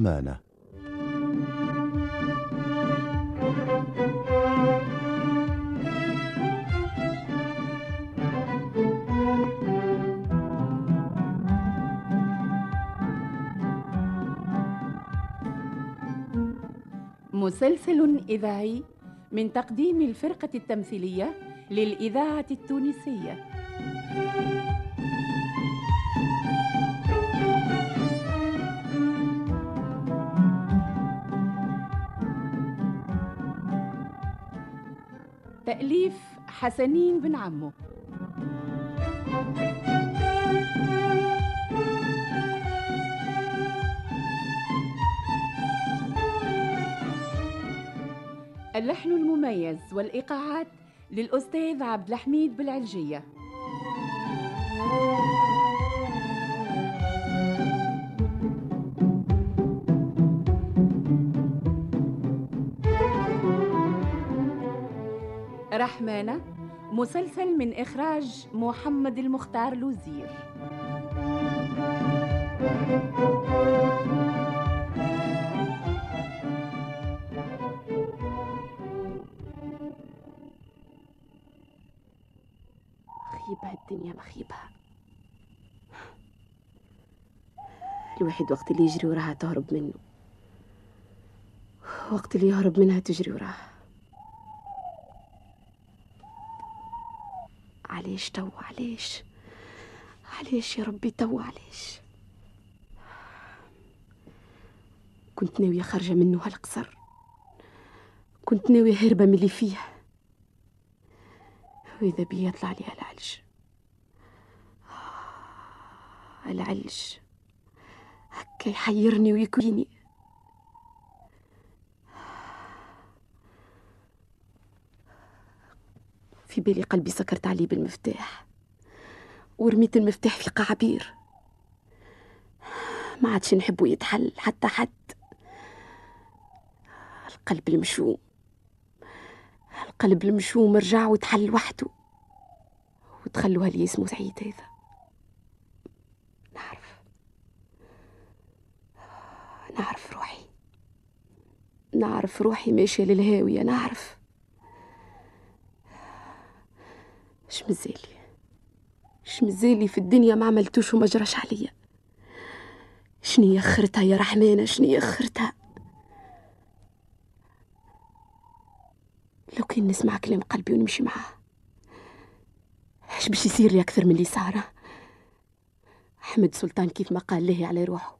رحمانه مسلسل إذاعي من تقديم الفرقة التمثيلية للإذاعة التونسية. تأليف حسنين بن عمو. اللحن المميز والإيقاعات للأستاذ عبد الحميد بالعلجية. رحمانة مسلسل من إخراج محمد المختار لوزير. مخيبة الدنيا مخيبة الواحد وقت اللي يجري وراها تهرب منه وقت اللي يهرب منها تجري وراها. علاش تو علاش علاش يا ربي تو علاش كنت ناوية خارجة منه هالقصر. كنت ناوية هربة من اللي فيه. وإذا بي يطلع لي العلج. العلج. هكا يحيرني ويكويني. في بالي قلبي سكرت عليه بالمفتاح. ورميت المفتاح في قعبير ما عادش نحبه يتحل حتى حد. القلب المشوم. القلب المشوم رجع وتحل وحده وتخلوها لي اسمه سعيد هذا. نعرف. نعرف روحي. نعرف روحي ماشية للهاوية. نعرف. اش مزالي اش مزالي في الدنيا ما عملتوش وما جراش عليا. شني اخرتها يا رحمانة؟ شني اخرتها لو كان نسمع كلام قلبي ونمشي معاه إيش باش يصير لي أكثر من اللي صار؟ أحمد سلطان كيف ما قال له على روحه.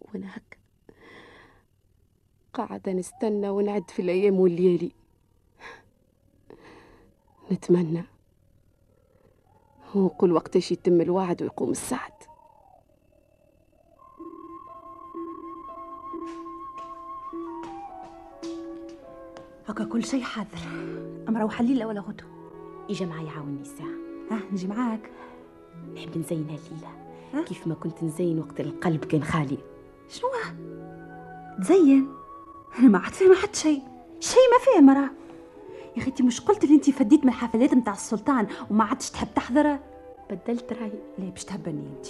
وأنا هكا قاعدة نستنى ونعد في الأيام والليالي. نتمنى. ونقول وقتاش يتم الوعد ويقوم السعد. هكا كل شيء حاضر. أما روح الليلة ولا غدو. إجا معي يعاوني الساعة. ها نجي معاك. نحب نزين هالليلة. ها؟ كيف ما كنت نزين وقت القلب كان خالي. شنو؟ تزين؟ أنا ما عاد فاهمة حتى شيء. شيء ما فاهمة راه. يا أخي انت مش قلت اللي انت فديت من الحفلات نتاع السلطان وما عادش تحب تحضر؟ بدلت راي ليه باش تهبني انت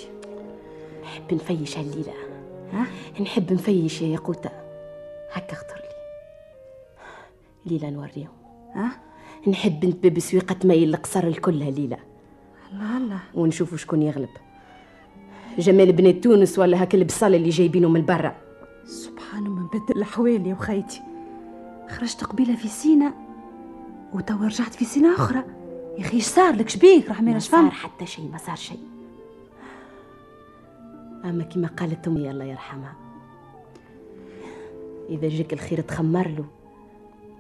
نحب نفيش هالليلة. ها؟ نحب نفيش يا ياقوتة هكا اختار لي. ليلة نوريهم. ها؟ نحب نتبب سويقة ميل القصر الكل هالليلة. الله الله. ونشوفوا شكون يغلب. جمال بنات تونس ولا هاك البصال اللي جايبينه من برا. سبحان من بدل الأحوال يا وخيتي. خرجت قبيلة في سينا وتوا رجعت في سينا أخرى. يا أخي إيش صار لك؟ شبيك؟ رحمن ما صار حتى شيء ما صار شيء. أما كما قالت أمي الله يرحمها. إذا جاك الخير تخمر له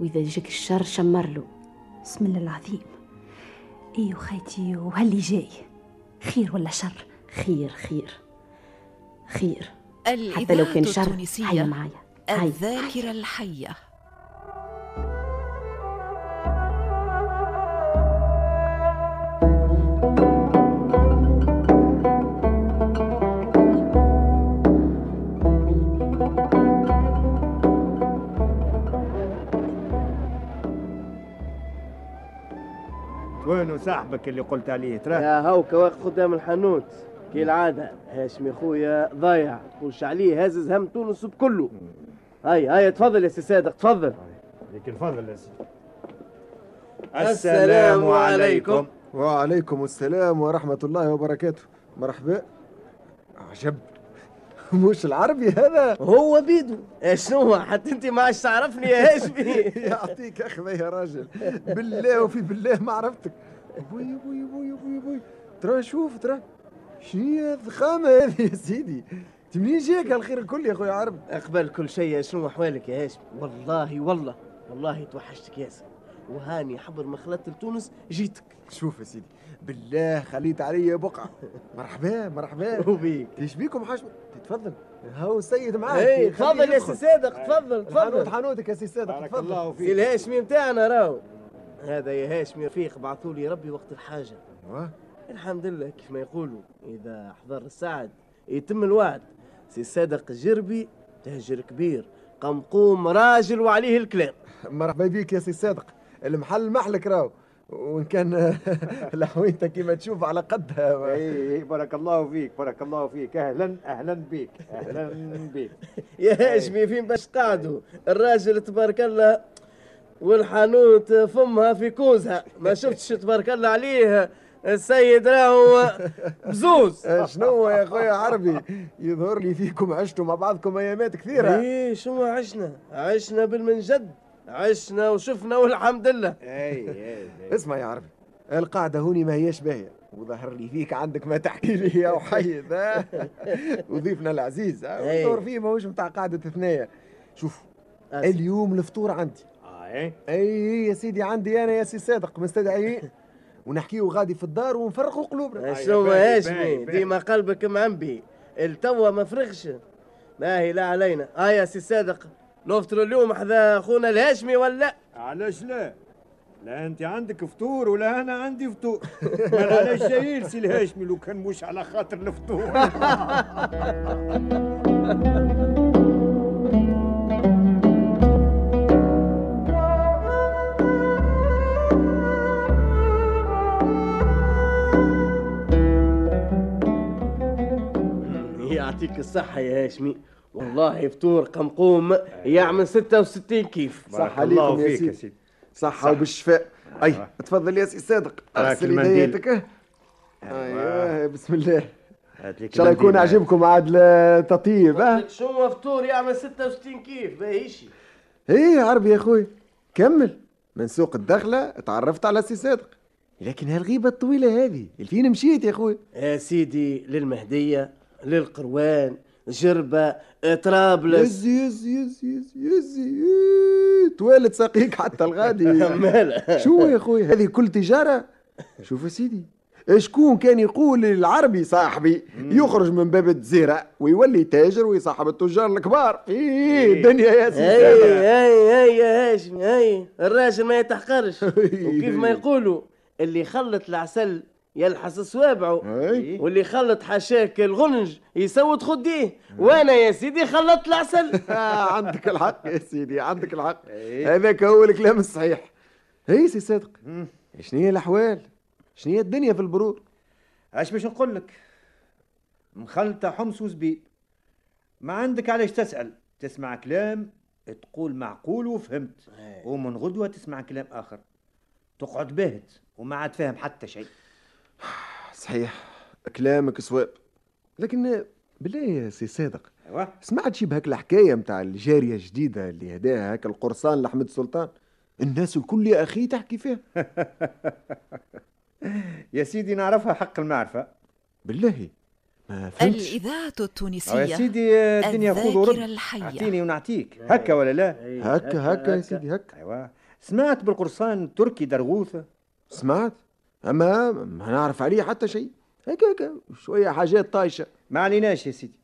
وإذا جاك الشر شمر له. بسم الله العظيم. أيوه خيتي وهاللي جاي. خير ولا شر؟ خير خير. خير. حتى لو كان شر هيا التونسية معايا. هيا الذاكرة صاحبك اللي قلت عليه ترى. يا هوكا واقف قدام الحانوت. كي العادة. هاشمي خويا ضايع. تقولش عليه هازز هم تونس بكله. هاي هاي تفضل يا سي صادق تفضل. لكن فضل يا سيدي السلام عليكم. وعليكم السلام ورحمة الله وبركاته. مرحبا. عجب مش العربي هذا؟ هو بيدو. شنو حتى أنت ما عادش تعرفني يا هاشمي. يعطيك اخذ يا راجل. بالله وفي بالله ما عرفتك. بوي بوي بوي بوي بوي. ترى شوف ترى. شنو هي الضخامة هذه يا سيدي؟ انت منين جاك الخير الكل يا خويا عربي أقبل كل شيء شنو أحوالك يا هاشمي والله والله والله توحشتك ياسر وهاني حبر ما خلطت لتونس جيتك. شوف يا سيدي. بالله خليت علي بقعة. مرحبا مرحبا. وبيك. إيش بيكم حاج؟ تفضل هاو السيد معاك. اي تفضل يا. سي صادق تفضل تفضل. حانوتك يا سي صادق تفضل. الله سي فيك الهاشمي متاعنا راهو؟ هذا يا هاشمي رفيق بعثوا لي ربي وقت الحاجة. أيوه. الحمد لله كيف ما يقولوا إذا حضر السعد يتم الوعد. سي صادق جربي تاجر كبير قمقوم راجل وعليه الكلام. مرحبا بيك يا سي صادق. المحل محلك راهو. وإن كان لحويتك كيما تشوف على قدها إي إي بارك الله فيك بارك الله فيك. أهلا أهلا بك أهلا بك. يا هاشمي فين باش قعدوا الراجل تبارك الله والحانوت فمها في كوزها. ما شفتش تبارك الله عليه السيد راهو بزوز. شنو يا خويا عربي؟ يظهر لي فيكم عشتوا مع بعضكم أيامات كثيرة. إيه شو عشنا؟ عشنا بالمنجد. عشنا وشفنا والحمد لله. أي أي اسمع يا عربي. القعده هوني ما هياش باهية. وظهر لي فيك عندك ما تحكي لي يا وحيد ها؟ وضيفنا العزيز أي. الدور فيه ماهوش متاع قعده ثنيه شوف اليوم الفطور عندي. اي أي يا سيدي عندي أنا يا سي صادق مستدعيين ونحكيو غادي في الدار ونفرقوا قلوبنا. شنو باهي، هاشمي باهي، باهي. ديما قلبك معبي التوا ما فرغش ما هي لا علينا آه يا سي صادق. نفطروا اليوم حذا أخونا الهاشمي ولا؟ علاش لا؟ لا أنت عندك فطور ولا أنا عندي فطور. قال علاش جايين سي الهاشمي لو كان مش على خاطر الفطور. يعطيك الصحة يا هاشمي. والله فطور قمقوم يعمل 66 كيف. صح عليكم يا فيك سيدي. يا سيدي. صحة وبالشفاء. أي تفضل يا سي صادق. المنديل. يديتك. أيوه بسم الله. إن شاء الله يكون. عجبكم عاد التطيب شو فطور يعمل 66 كيف؟ باهيشي إيه يا عربي يا أخوي. كمل. من سوق الدخلة تعرفت على سي صادق. لكن هالغيبة الطويلة هذه. فين مشيت يا أخوي. يا سيدي للمهدية للقيروان جربة طرابلس يزي يزي يزي يزي يزي. إيه، توالد ساقيك حتى الغادي. شو يا أخوي؟ هذه كل تجارة؟ شوف يا سيدي. شكون كان يقول العربي صاحبي يخرج من باب الجزيرة ويولي تاجر ويصاحب التجار الكبار؟ إيه الدنيا يا سيدي. أي أي يا هاشم أي. الراجل ما يتحقرش. وكيف ما يقولوا اللي يخلط العسل يلحس صوابعه. أي. واللي يخلط حشاك الغنج يسود خديه وأنا يا سيدي خلطت العسل. عندك الحق يا سيدي عندك الحق. هذاك هو الكلام الصحيح. هي سي صادق. شنو هي الأحوال؟ شنو هي الدنيا في البرور اش باش نقول لك؟ مخلطة حمص وزبيب. ما عندك علاش تسأل؟ تسمع كلام تقول معقول وفهمت. ومن غدوة تسمع كلام آخر. تقعد باهت وما عاد فاهم حتى شيء. صحيح. كلامك صواب لكن بالله يا سي صادق أيوه. سمعت شي بهاك الحكاية متاع الجارية الجديدة اللي هداها هاك القرصان لأحمد السلطان؟ الناس الكل يا أخي تحكي فيها. يا سيدي نعرفها حق المعرفة. بالله. ما فهمتش. الإذاعة أو يا التونسية سيدي الدنيا خذ ورد. أعطيني ونعطيك. هكا ولا لا؟ هكا هكا يا سيدي هكا. أيوه. سمعت بالقرصان التركي درغوثة؟ سمعت؟ أما ما نعرف عليه حتى شيء. هكا هكا شوية حاجات طايشة. ما عليناش يا سيدي.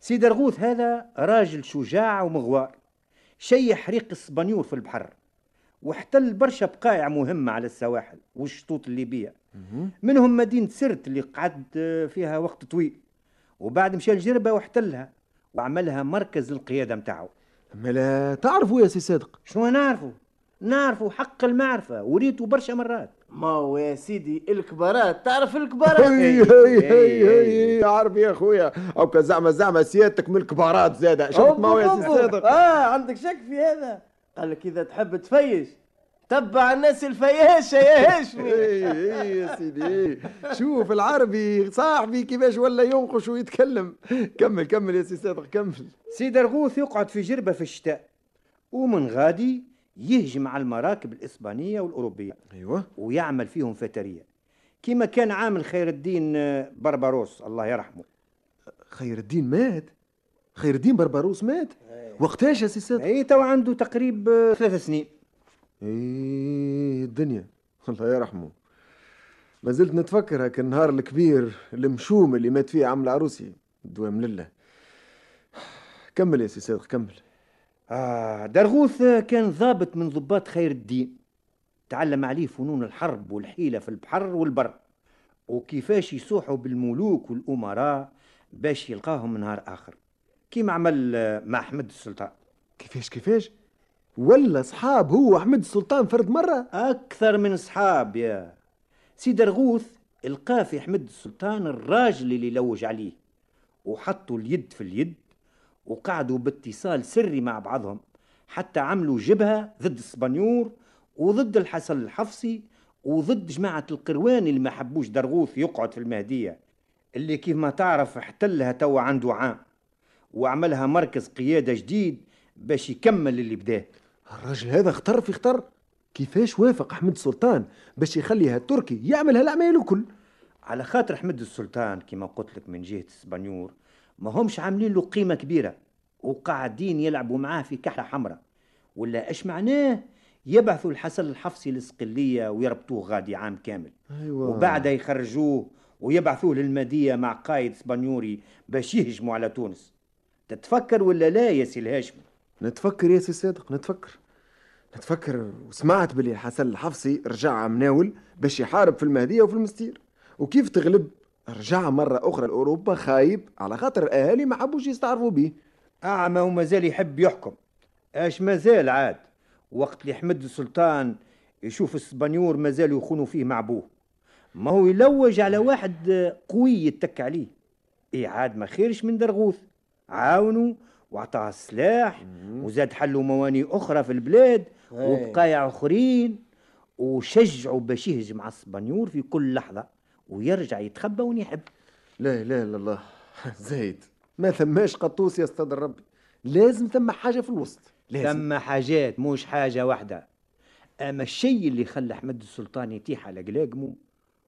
سي درغوث هذا راجل شجاع ومغوار شيح ريق السبانيور في البحر واحتل برشا بقايع مهمة على السواحل والشطوط الليبية. منهم مدينة سرت اللي قعد فيها وقت طويل وبعد مشى لجربة واحتلها وعملها مركز القيادة متاعه أما لا تعرفوا يا سي صادق. شنو نعرفه نعرفه حق المعرفة وريته برشا مرات. ما هو يا سيدي الكبارات. تعرف الكبارات؟ هي هي هي هي عارف يا خويا أو زعما زعما سيادتك من الكبارات زادة. شفت ما هو يا سي صادق آه عندك شك في هذا؟ قال لك إذا تحب تفيش تبع الناس الفياشة يا هاشمي. اي اي يا سيدي. إيه. شوف العربي صاحبي كيفاش ولا ينقش ويتكلم. كمل كمل يا سي صادق كمل. سي درغوث يقعد في جربة في الشتاء. ومن غادي يهجم على المراكب الإسبانية والأوروبية أيوه. ويعمل فيهم فترية. كما كان عامل خير الدين آه، بربروس الله يرحمه. خير الدين مات. خير الدين بربروس مات. وقتاش يا سي اي تو عنده تقريب آه، ثلاث سنين. إيه الدنيا. الله يرحمه. ما زلت نتفكر هاك النهار الكبير المشوم اللي مات فيه عم العروسي دوام لله. كمل يا سي صادق كمل. آه درغوث كان ضابط من ضباط خير الدين. تعلم عليه فنون الحرب والحيلة في البحر والبر. وكيفاش يصوحوا بالملوك والأمراء باش يلقاهم نهار آخر. كيما عمل آه، مع أحمد السلطان. كيفاش كيفاش؟ ولا صحاب هو أحمد السلطان فرد مرة؟ أكثر من أصحاب يا. سي درغوث لقاه في أحمد السلطان الراجل اللي لوج عليه. وحطوا اليد في اليد وقعدوا باتصال سري مع بعضهم حتى عملوا جبهة ضد السبانيور وضد الحسن الحفصي وضد جماعة القيروان اللي ما حبوش درغوث يقعد في المهدية اللي كيف ما تعرف احتلها توا عنده عام وعملها مركز قيادة جديد باش يكمل اللي بداه. الراجل هذا خطر في خطر؟ كيفاش وافق أحمد السلطان باش يخليها التركي يعمل هالاعمال الكل. على خاطر أحمد السلطان كما قلت لك من جهة السبانيور ما همش عاملين له قيمة كبيرة وقاعدين يلعبوا معاه في كحلة حمراء. ولا إيش معناه؟ يبعثوا الحسن الحفصي للصقلية ويربطوه غادي عام كامل. أيوه. وبعدها يخرجوه ويبعثوه للمهدية مع قائد سبانيوري باش يهجموا على تونس. تتفكر ولا لا يا سي الهاشمي؟ نتفكر يا سي صادق نتفكر. نتفكر. وسمعت بلي الحسن الحفصي رجع من أول باش يحارب في المهدية وفي المنستير. وكيف تغلب؟ رجع مرة أخرى لأوروبا خايب على خاطر الأهالي ما حبوش يستعرفوا بيه أعمى ومازال يحب يحكم. اش مازال عاد؟ وقت اللي أحمد السلطان يشوف السبانيور مازال يخونوا فيه مع أبوه. ما هو يلوج على واحد قوي يتك عليه. إيه عاد ما خيرش من درغوث. عاونوا واعطاه السلاح وزاد حلوا موانئ أخرى في البلاد أي. وبقايع آخرين وشجعوا باش يهجم على السبانيور في كل لحظة. ويرجع يتخبى وين يحب. لا لا لا الله زايد. ما ثماش قطوس يا أستاذ ربي لازم ثم حاجة في الوسط. لازم. ثم حاجات مش حاجة واحدة. أما الشيء اللي خلى أحمد السلطان يتيح على قلاقمه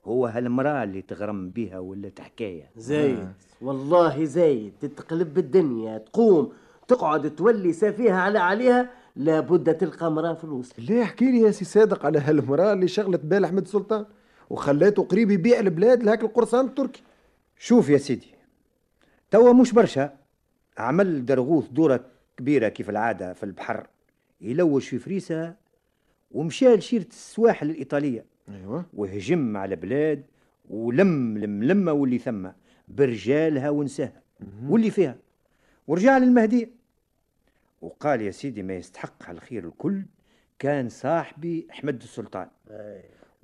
هو هالمرأة اللي تغرم بها ولا تحكاية. زايد. والله زايد تتقلب الدنيا تقوم تقعد تولي سفيهة على عليها لابد تلقى مرأة في الوسط. ليه احكي لي يا سي صادق على هالمرأة اللي شغلت بال أحمد السلطان. وخلاته قريب يبيع البلاد لهاك القرصان التركي. شوف يا سيدي توا مش برشا. عمل درغوث دورة كبيرة كيف العادة في البحر. يلوش في فريسة ومشى لشيرة السواحل الإيطالية. أيوه. وهجم على بلاد ولم الملمة واللي ثم برجالها ونساها واللي فيها. ورجع للمهدية وقال يا سيدي ما يستحق على الخير الكل كان صاحبي أحمد السلطان.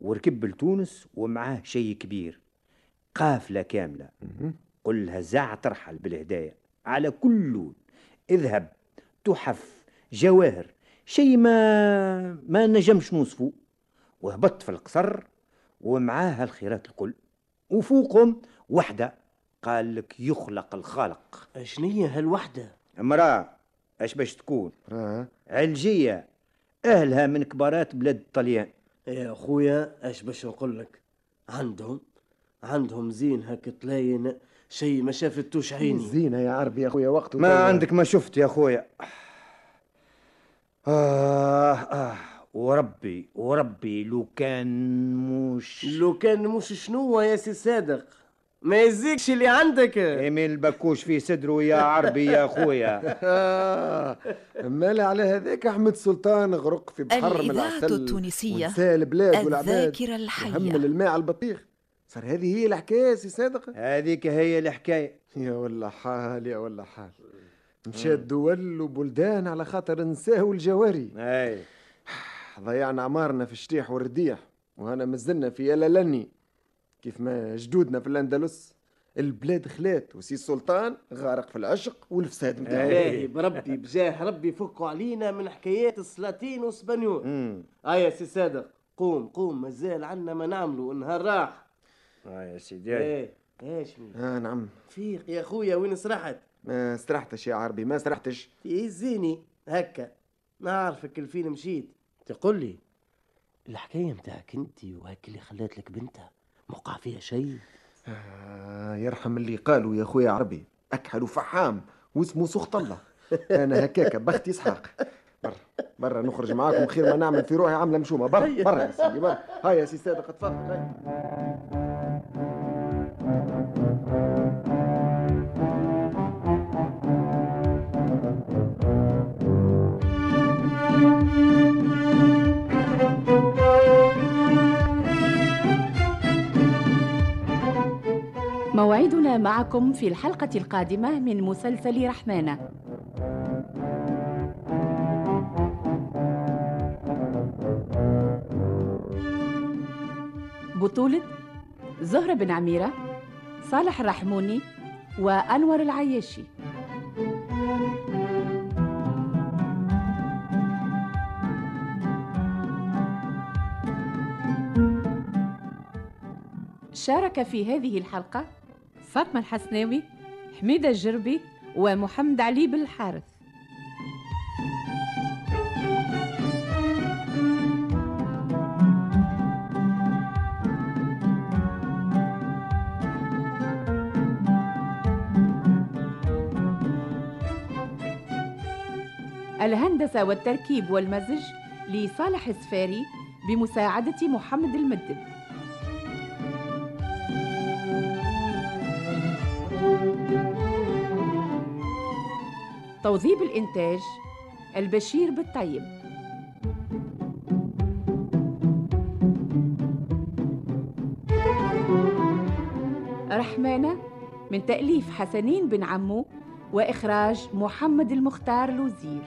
وركب لتونس ومعاه شيء كبير قافلة كاملة. قلها زع ترحل بالهدايا. على كل لون. اذهب. تحف. جواهر. شيء ما ما نجمش نوصفه. وهبط في القصر. ومعاها الخيرات الكل. وفوقهم وحدة. قال لك يخلق الخالق. شنية هالوحدة؟ امرأة اش باش تكون؟ آه. علجية. أهلها من كبارات بلاد الطليان يا أخويا اش باش نقول لك؟ عندهم عندهم زين هك تلاين شيء ما شافتوش عيني. زينة يا عربي يا أخويا وقته ما. عندك ما شفت يا أخويا. آه آه وربي وربي لو كان مش لو كان مش شنو يا سي صادق؟ ما يزيكش اللي عندك. إيميل البكوش في صدره يا عربي يا خويا مال على هذاك أحمد سلطان غرق في بحر من العسل التونسية ونسى البلاد والعباد الذاكرة الحية. يحمل الماء على البطيخ. صار هذه هي الحكاية سي صادق؟ هذيك هي الحكاية. يا ولا حال يا ولا حال. مشات دول وبلدان على خاطر نساهو الجواري. أي. ضيعنا عمارنا في الشطيح والرديح وهنا مازلنا في يا لالاني. كيف ما جدودنا في الأندلس البلاد خلات وسي السلطان غارق في العشق والفساد نتاعو باهي بربي بجاه ربي فكوا علينا من حكايات السلاطين والسبانيول. امم هيا سي صادق قوم قوم مازال عنا ما نعملوا النهار راح. آه يا سيدي. إيه إيش آه نعم. فيق يا خويا وين سرحت؟ ما استرحتش يا عربي ما استرحتش يهزيني هكا. نعرفك الفين مشيت. تقول لي الحكاية متاعك انت وهاك اللي خلات لك بنتها. موقع فيها شيء؟ آه يرحم اللي قالوا يا خويا عربي. أكحل وفحام واسمه سخط الله. أنا هكاك بختي إسحاق. برا برا نخرج معاكم. خير ما نعمل في روحي عاملة مشومة. برا برا يا سيدي برا. هيا يا سي صادق تفضل. موعدنا معكم في الحلقة القادمة من مسلسل رحمانة. بطولة زهرة بن عميرة صالح الرحموني وأنور العياشي. شارك في هذه الحلقة فاطمة الحسناوي حميدة الجربي ومحمد علي بالحارث. الهندسة والتركيب والمزج لصالح السفاري بمساعدة محمد المدب. توظيب الإنتاج البشير بالطيب. رحمانة من تأليف حسنين بن عمو وإخراج محمد المختار لوزير.